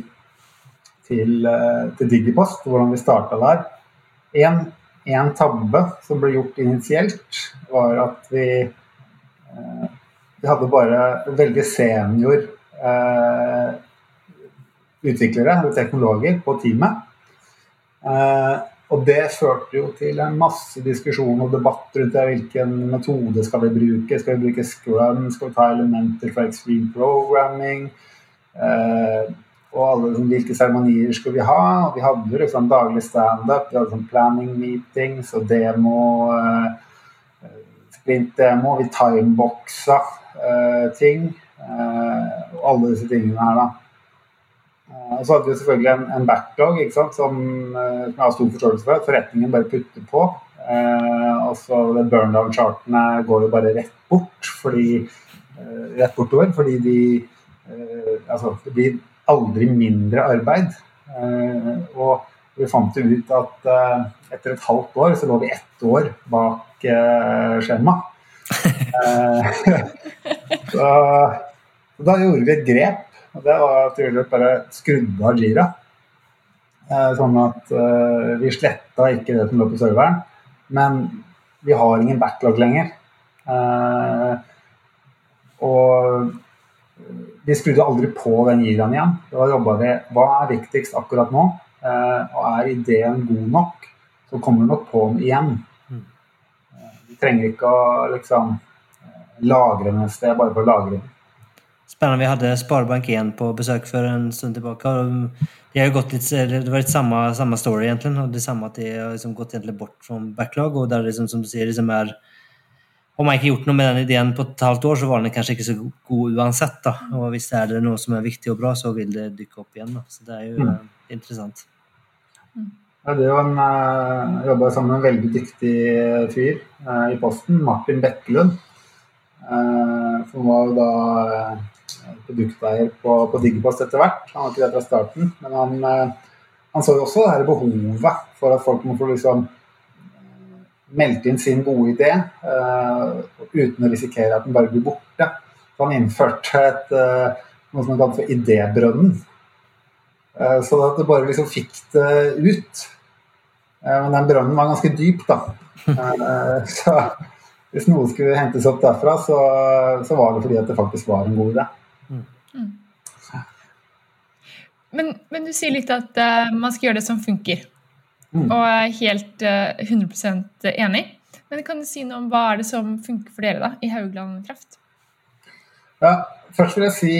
til, uh, til Digipost, hvordan vi starta der. En, en, tabbe som ble gjort initielt, var at vi, vi hadde bare veldig senior utviklere, og teknologer, på teamet. Og det førte jo til en masse diskusjon og debatt rundt det. Hvilken metode skal vi bruke? Skal vi bruke Scrum? Skal vi ta elementer fra Extreme Programming? Eh, og alle, liksom, hvilke seremonier skal vi ha? Og vi hadde jo liksom daglig standup, vi hadde sånn planning meetings og demo. Eh, Sprint-demo. Vi timeboxa eh, ting. Eh, og alle disse tingene her, da. Og så hadde vi selvfølgelig en, en backlog som, som, jeg har stor forståelse for. At forretningen bare putter på. Eh, og så Burndown-chartene går jo bare rett bort fordi, eh, rett bortover. Fordi de eh, Altså, det blir aldri mindre arbeid. Eh, og vi fant jo ut at eh, etter et halvt år så lå vi ett år bak eh, skjema. så, så da gjorde vi et grep og det var at vi bare skrudde av Jira. Eh, sånn at uh, vi sletta ikke det som lå på serveren. Men vi har ingen backlog lenger. Uh, og vi skrudde aldri på den giraen igjen. Da jobba vi Hva er viktigst akkurat nå? Og er ideen god nok, så kommer du nok på den igjen. Mm. vi trenger ikke å liksom lagre den et sted bare for å lagre den. Spennende. Vi hadde Sparebank1 på besøk for en stund tilbake. og de har gått litt, Det var litt samme, samme story, egentlig. og Det samme at de har liksom gått egentlig bort fra backlog. og der liksom, som du sier, liksom er Om man ikke har gjort noe med den ideen på et halvt år, så var den kanskje ikke så god uansett. da, og Hvis det er noe som er viktig og bra, så vil det dukke opp igjen. da, Så det er jo mm. interessant. Ja, det var en, Jeg jobba sammen med en veldig dyktig fyr uh, i Posten, Martin Bekkelund. Uh, som var jo da produkteier på, på Digipost etter hvert. Han var ikke det fra starten, men han, eh, han så jo også det her behovet for at folk må få liksom eh, meldte inn sin gode idé uten å risikere at den bare blir borte. Så han innførte et, noe som han kalte for idébrønnen. så at du bare liksom fikk det ut. Men den brønnen var ganske dyp, da. Så hvis noe skulle hentes opp derfra, så, så, var det fordi at det faktisk var en god idé. Mm. Men, men, du sier litt at uh, man skal gjøre det som funker. Mm. Og er helt uh, eh, 100% enig. Men kan du si noe om hva er det som funker for dere da, i Haugland Kraft? Ja, først vil jeg si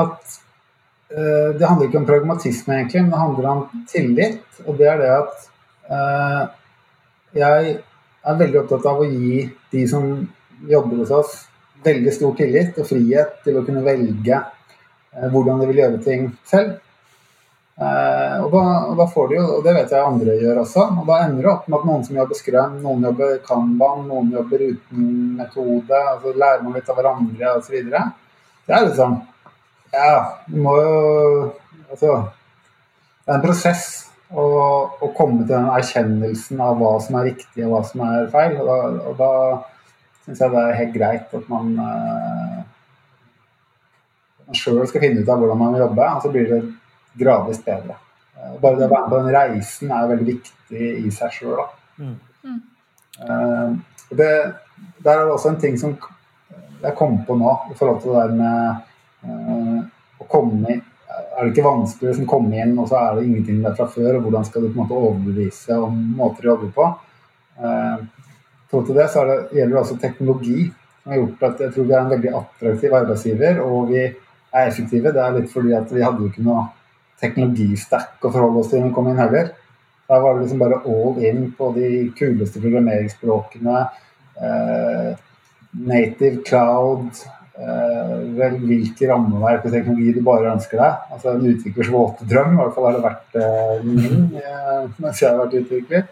at uh, det handler ikke om pragmatisme, egentlig, men det handler om tillit. Og det er det at jeg er veldig opptatt av å gi de som jobber hos oss, veldig stor tillit og frihet til å kunne velge eh, hvordan de vil gjøre ting selv. Eh, og, da, og da, får de jo, og det vet jeg andre gjør også, og da ender det opp med at noen som jobber Scrum, noen jobber Kanban, noen jobber uten metode, altså lærer man litt av hverandre osv. Det er liksom Ja, du må jo Altså, det er en prosess å, å komme til den erkjennelsen av hva som er riktig og hva som er feil. Og da, og da syns jeg det er helt greit at man, uh, man sjøl skal finne ut av hvordan man vil jobbe, og så blir det gradvis bedre. Uh, bare det å være med på den reisen er veldig viktig i seg sjøl. Mm. Uh, det, der er det også en ting som jeg kom på nå i forhold til det der med å komme inn er det ikke vanskelig å liksom komme inn, og så er det ingenting der fra før. og Hvordan skal du på en måte overbevise om måter å jobbe på? Eh, til det så det, gjelder det også teknologi, som har gjort at jeg tror vi er en veldig attraktiv arbeidsgiver. Og vi er effektive. Det er litt fordi at vi hadde jo ikke noe teknologistack å forholde oss til når vi kom inn heller. Da var det liksom bare all in på de kuleste programmeringsspråkene. Eh, native cloud, Eh, vel hvilke rammeverk og teknologi du bare ønsker deg. Altså En utviklers våte drøm, i hvert fall har det vært eh, min eh, mens jeg har vært utvikler.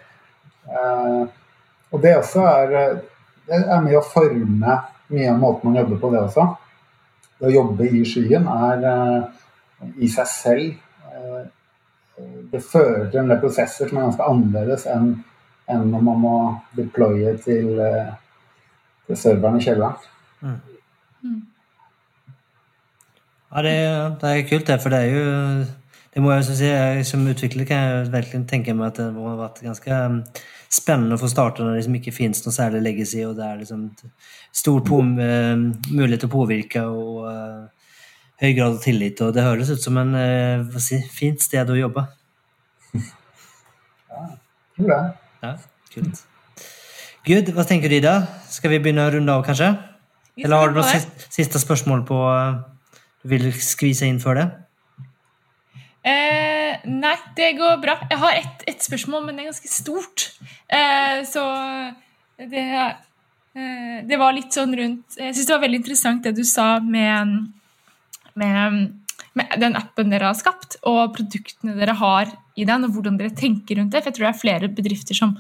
Og det også er, det er med å forme mye av måten man jobber på, det også. Det å jobbe i skyen er i seg selv Det fører til en del prosesser som er ganske annerledes enn, enn når man må deploye til, til serveren i kjelleren. Mm. Ja, det, det, er kult, det. For det er jo det må jeg si, jeg Som utvikler kan jeg virkelig tenke meg at det må ha vært ganske um, spennende å få starte når det liksom ikke finnes noe særlig legacy, og det er liksom stor på, uh, mulighet til å påvirke og uh, høy grad av tillit. Og det høres ut som en uh, si, fint sted å jobbe. Ja, tror det. Ja, kult. Gud, hva tenker du, Ida? Skal vi begynne å runde av, kanskje? Eller har du noen siste, siste spørsmål på uh, du vil skvise inn før det? Eh, nei, det går bra. Jeg har ett et spørsmål, men det er ganske stort. Eh, så det, eh, det var litt sånn rundt Jeg syns det var veldig interessant det du sa med, med, med, den appen dere har skapt, og produktene dere har i den, og hvordan dere tenker rundt det. For jeg tror det er flere bedrifter som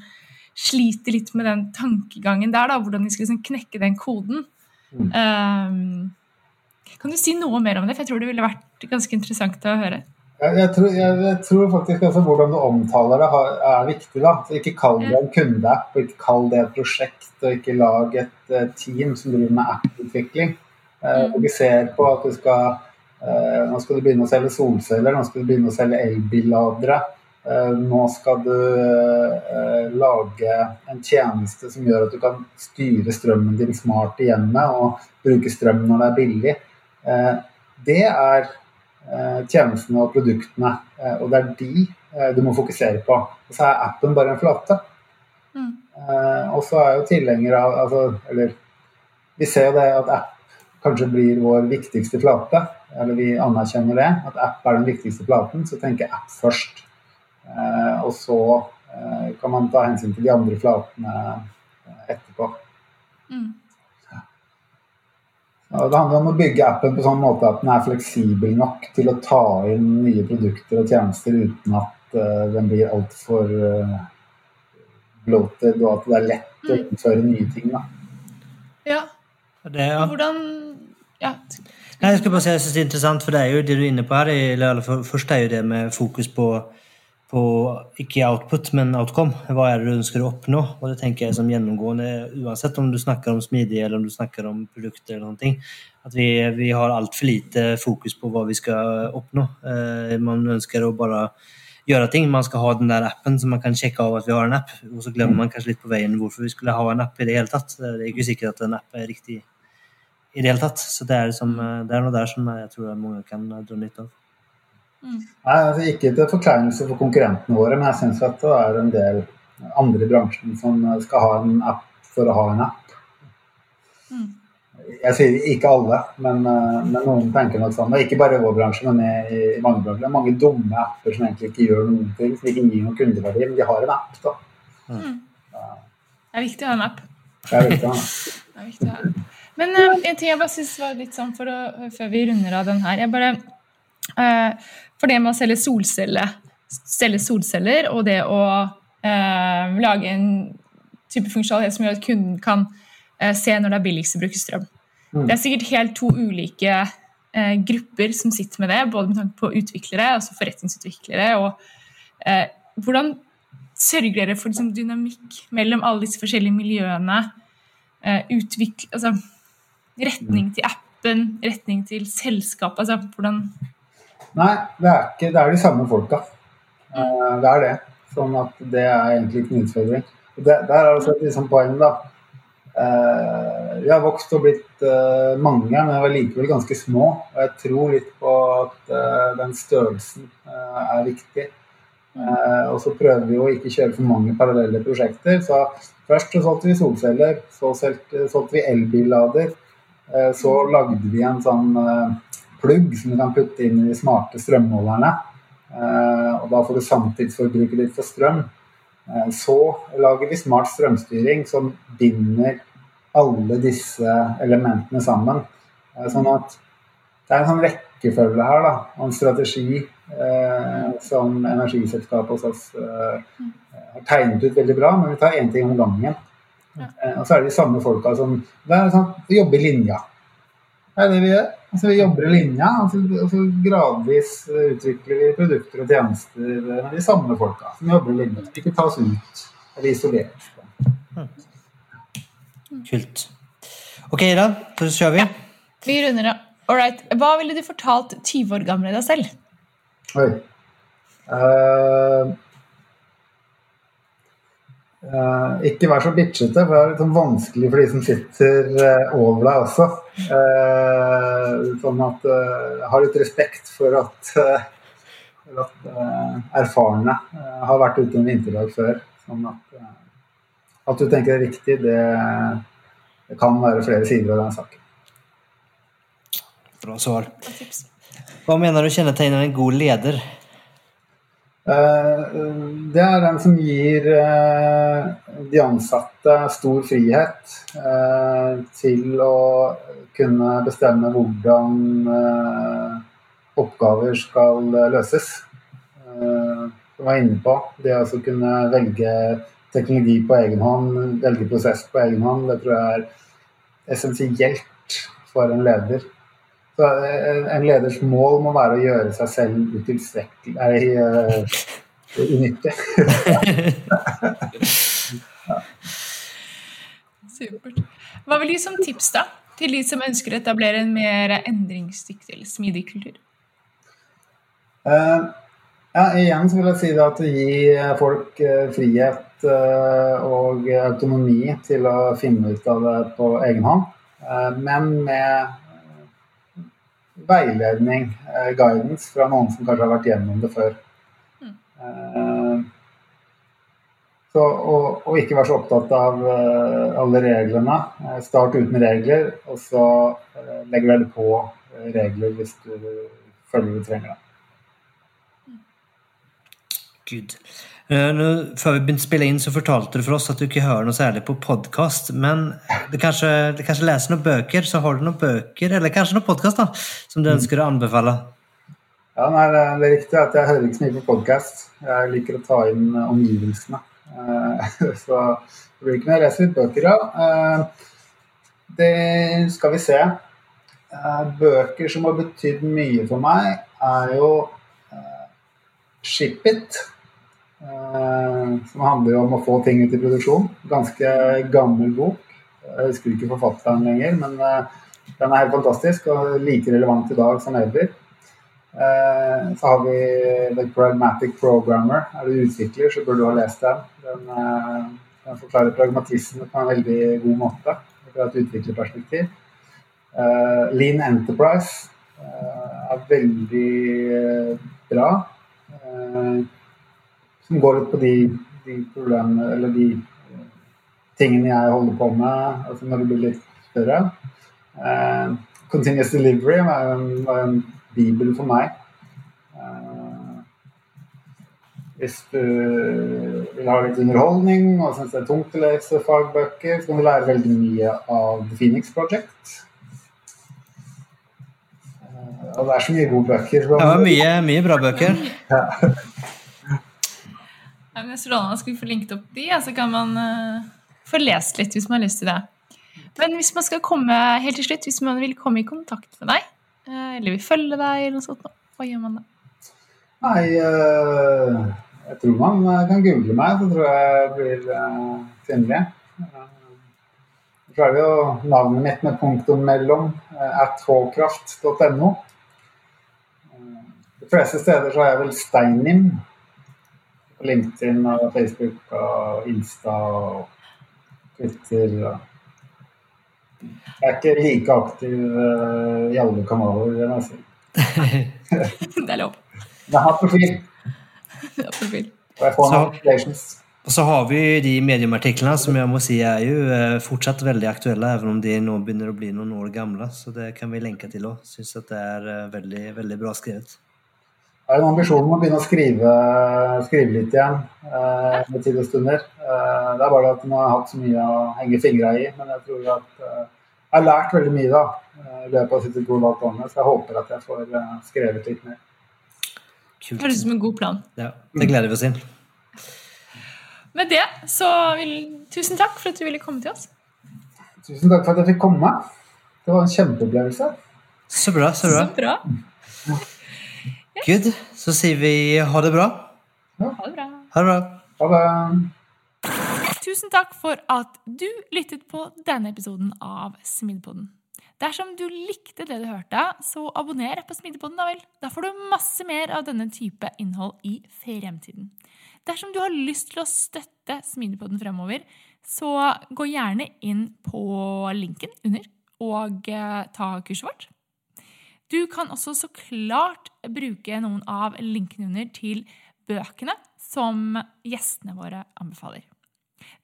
sliter litt med den tankegangen der, da, hvordan de skal liksom knekke den koden. Mm. Um, kan du si noe mer om det? For jeg tror det ville vært ganske interessant å høre. Jeg tror, jeg, jeg tror faktisk altså, hvordan du omtaler det, er viktig. da. Så ikke kall det en kundeapp, og ikke kall det et prosjekt, og ikke lag et uh, team som driver med app-utvikling. Uh, ser på at du skal uh, Nå skal du begynne å selge solceller, nå skal du begynne å selge elbilladere. Nå skal du lage en tjeneste som gjør at du kan styre strømmen din smart i hjemmet og bruke strøm når det er billig. Det er tjenestene og produktene, eh, og det er de du må fokusere på. Og så er appen bare en flate. Mm. Og så er jo tilhenger av altså, Eller vi ser jo det at app kanskje blir vår viktigste flate. Eller vi anerkjenner det, at app er den viktigste flaten. Så tenker app først. Og så kan man ta hensyn til de andre flatene etterpå. Mm. Det handler om å bygge appen på sånn måte at den er fleksibel nok til å ta inn nye produkter og tjenester uten at uh, den blir altfor uh, bloated, og at det er lett å mm. innføre nye ting. Da. Ja. Det, ja. Hvordan Ja. Nei, jeg skal bare si, jeg synes det er interessant, for det er jo det du er inne på her. Eller, først er jo det med fokus på, på ikke output, men outcome. Hva er det du ønsker å oppnå? Og det tenker jeg som gjennomgående, uansett om du snakker om smidig eller om du snakker om produkter eller noen ting, at vi, vi har altfor lite fokus på hva vi skal oppnå. Eh, man ønsker å bare gjøre ting. Man skal ha den der appen så man kan sjekke av at vi har en app, og så glemmer man kanskje litt på veien hvorfor vi skulle ha en app i det hele tatt. Det er ikke sikkert at en app er riktig i det hele tatt. Så det er, som, det er noe der som jeg tror mange kan dra nytte av. Mm. Nei, altså Ikke til forkleinelse for konkurrentene våre, men jeg syns at det er en del andre i bransjen som skal ha en app for å ha en app. Mm. Jeg sier ikke alle, men, eh, men, noen tenker nok sånn. Og ikke bare i vår bransje, men i, i mange bransjer. Det er mange dumme apper som egentlig ikke gjør noen ting, som ikke gir noen kundeverdi, men de har en app. da. Mm. Det er viktig å ha en app. Det er viktig å ha en app. det er viktig å ha. Men uh, en ting jeg bare synes var litt sånn for å, før vi runder av den her jeg bare, uh, For det med å selge, solcelle, selge solceller og det å eh, lage en type funksjonalitet som gjør at kunden kan se når det er billigst å bruke strøm. Mm. Det er sikkert helt to ulike grupper som sitter med det, både med tanke på utviklere, altså forretningsutviklere. og Hvordan sørger dere for liksom, dynamikk mellom alle disse forskjellige miljøene? Utvikle, altså, retning til appen, retning til selskapet? Altså hvordan Nei, det er, ikke, det er de samme folka. Uh, det er det. Sånn at det er egentlig ikke en utfordring. Det, der er også et liksom poeng, da. Vi har vokst og blitt uh, mange, men vi er likevel ganske små. Og jeg tror litt på at den størrelsen er viktig. og så prøver vi å ikke kjøre for mange parallelle prosjekter. Så først så solgte vi solceller, så solgte, vi elbillader. Eh, så lagde vi en sånn eh, plugg som du kan putte inn i de smarte strømmålerne. Eh, og da får du samtidsforbruket ditt for strøm. Så lager vi smart strømstyring som binder alle disse elementene sammen. Sånn at det er en sånn rekkefølge her, da, og en strategi eh, som energiselskapet hos oss eh, har tegnet ut veldig bra, men vi tar én ting om gangen. Eh, og så er det de samme folka som det er sånn, Vi jobber i linja. Det er det vi gjør. Altså, vi jobber i linja, og så, altså, så gradvis utvikler vi produkter og tjenester med de samme folka som jobber i linja. Ikke tas ut eller isoleres. Kult. Ok, da. Så kjører vi. Ja. Vi runder av. Right. Hva ville du fortalt 20 år gamle deg selv? Oi. Uh, Uh, ikke vær så bitchete, for det er litt sånn vanskelig for de som sitter uh, over deg også. Uh, sånn at ha litt respekt for at, for at erfarne har vært ute en vinterdag før. Sånn at, at du tenker det er riktig, det, det, kan være flere sider av den saken. Bra svar. Hva mener du kjennetegner en god leder? Eh, det er den som gir eh, de ansatte stor frihet eh, til å kunne bestemme hvordan oppgaver skal løses. Jeg var inne på, det å kunne velge teknologi på egen hånd, velge prosess på egen hånd, det tror jeg er essensielt for en leder. Så en leders mål må være å gjøre seg selv utilstrekkelig Nei, uh, unyttig. ja. Supert. Hva vil du gi som tips da, til de som ønsker å etablere en mer endringsdyktig eller smidig kultur? Uh, ja, igjen så vil jeg si at å gi folk frihet og autonomi til å finne ut av det på egen hånd, men med veiledning, eh, guidance, fra noen som kanskje har vært gjennom det før. Mm. Eh, så, og, og, ikke være så opptatt av uh, alle reglene. Start uten regler, og så uh, legger du på regler hvis du føler du trenger det. Good. Uh, før vi begynte å spille inn, så fortalte du for oss at du ikke hører noe særlig på podkast. Men du kanskje, du kanskje, leser noen bøker, så har du noen bøker, eller kanskje noen podkast som du mm. ønsker å anbefale? Ja, nei, Det er riktig at jeg hører ikke så mye på podkast. Jeg liker å ta inn uh, omgivelsene. Uh, så det blir ikke noe Jeg leser litt bøker, ja. det skal vi se. bøker som har betydd mye for meg, er jo Ship It eh, som handler om å få ting ut i produksjon. Ganske gammel bok. Jeg husker ikke forfatteren lenger, men eh, den er helt fantastisk og like relevant i dag som ever. Eh, så har vi The Pragmatic Programmer. Er du utvikler, så burde du ha lest den. Den, eh, den forklarer pragmatisme på en veldig god måte fra et utviklerperspektiv. Lean Enterprise er veldig bra. Uh, som går litt på de, de problemene eller de tingene jeg holder på med altså når det blir litt større. Continuous Delivery var en, var en bibel for meg. Hvis du vil ha litt underholdning og syns det er tungt å lese fagbøker, så kan du lære veldig mye av The Phoenix Project. Uh, og det er så mye gode bøker. Det var mye, mye bra bøker. Ja. Ja, men Strålende. Skal vi få linket opp de, så kan man uh, få lest litt hvis man har lyst til det. Men hvis man skal komme helt til slutt, hvis man vil komme i kontakt med deg, uh, eller vil følge deg, eller noe sånt, hva gjør man da? Nei, uh, jeg tror man kan google meg, så tror jeg jeg blir uh, synlig. Så er det jo navnet mitt med punktum mellom, at hkraft.no. De fleste steder så har jeg vel Steinim. LinkedIn og Facebook og Insta og Twitter. Og jeg er ikke like aktiv i alle kanaler, må jeg si. det er lov. Men jeg har profil. Så, så har vi de mediumartiklene som jeg må si er jo eh, fortsatt veldig aktuelle, even om de nå begynner å bli noen år gamle. Så det kan vi lenke til òg. Syns at det er eh, veldig, veldig bra skrevet. Jeg har en ambisjon om å begynne å skrive, skrive litt igjen eh, med tid og stunder. Eh, det er bare at nå har jeg hatt så mye å henge fingra i. Men jeg tror at eh, jeg har lært veldig mye da, i løpet av sitt gode årene, så jeg håper at jeg får skrevet litt mer. Kult. Høres ut som en god plan. Ja, Det gleder vi oss til. Med det så vil Tusen takk for at du ville komme til oss. Tusen takk for at jeg fikk komme. Det var en kjempeopplevelse. Så bra. Så bra. Så bra. Good. Så sier vi ha det bra. Ja. Ha det bra. Ha det bra. Ha det. Tusen takk for at du lyttet på denne episoden av Smidpodden. Dersom du likte det du hørte, så abonner på Smidigpodden, da vel. Da får du masse mer av denne type innhold i fremtiden. Dersom du har lyst til å støtte Smidigpodden fremover, så gå gjerne inn på linken under og eh, ta kurset vårt. Du kan også så klart bruke noen av linkene under til bøkene som gjestene våre anbefaler.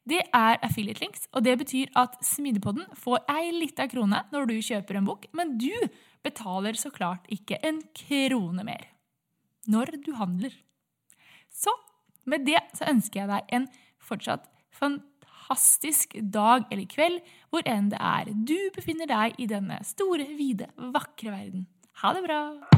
Det er affiliate links, og det betyr at Smidepodden får ei lita krone når du kjøper en bok, men du betaler så klart ikke en krone mer når du handler. Så med det så ønsker jeg deg en fortsatt fantastisk dag eller kveld, hvor enn det er du befinner deg i denne store, vide, vakre verden. Ha det bra!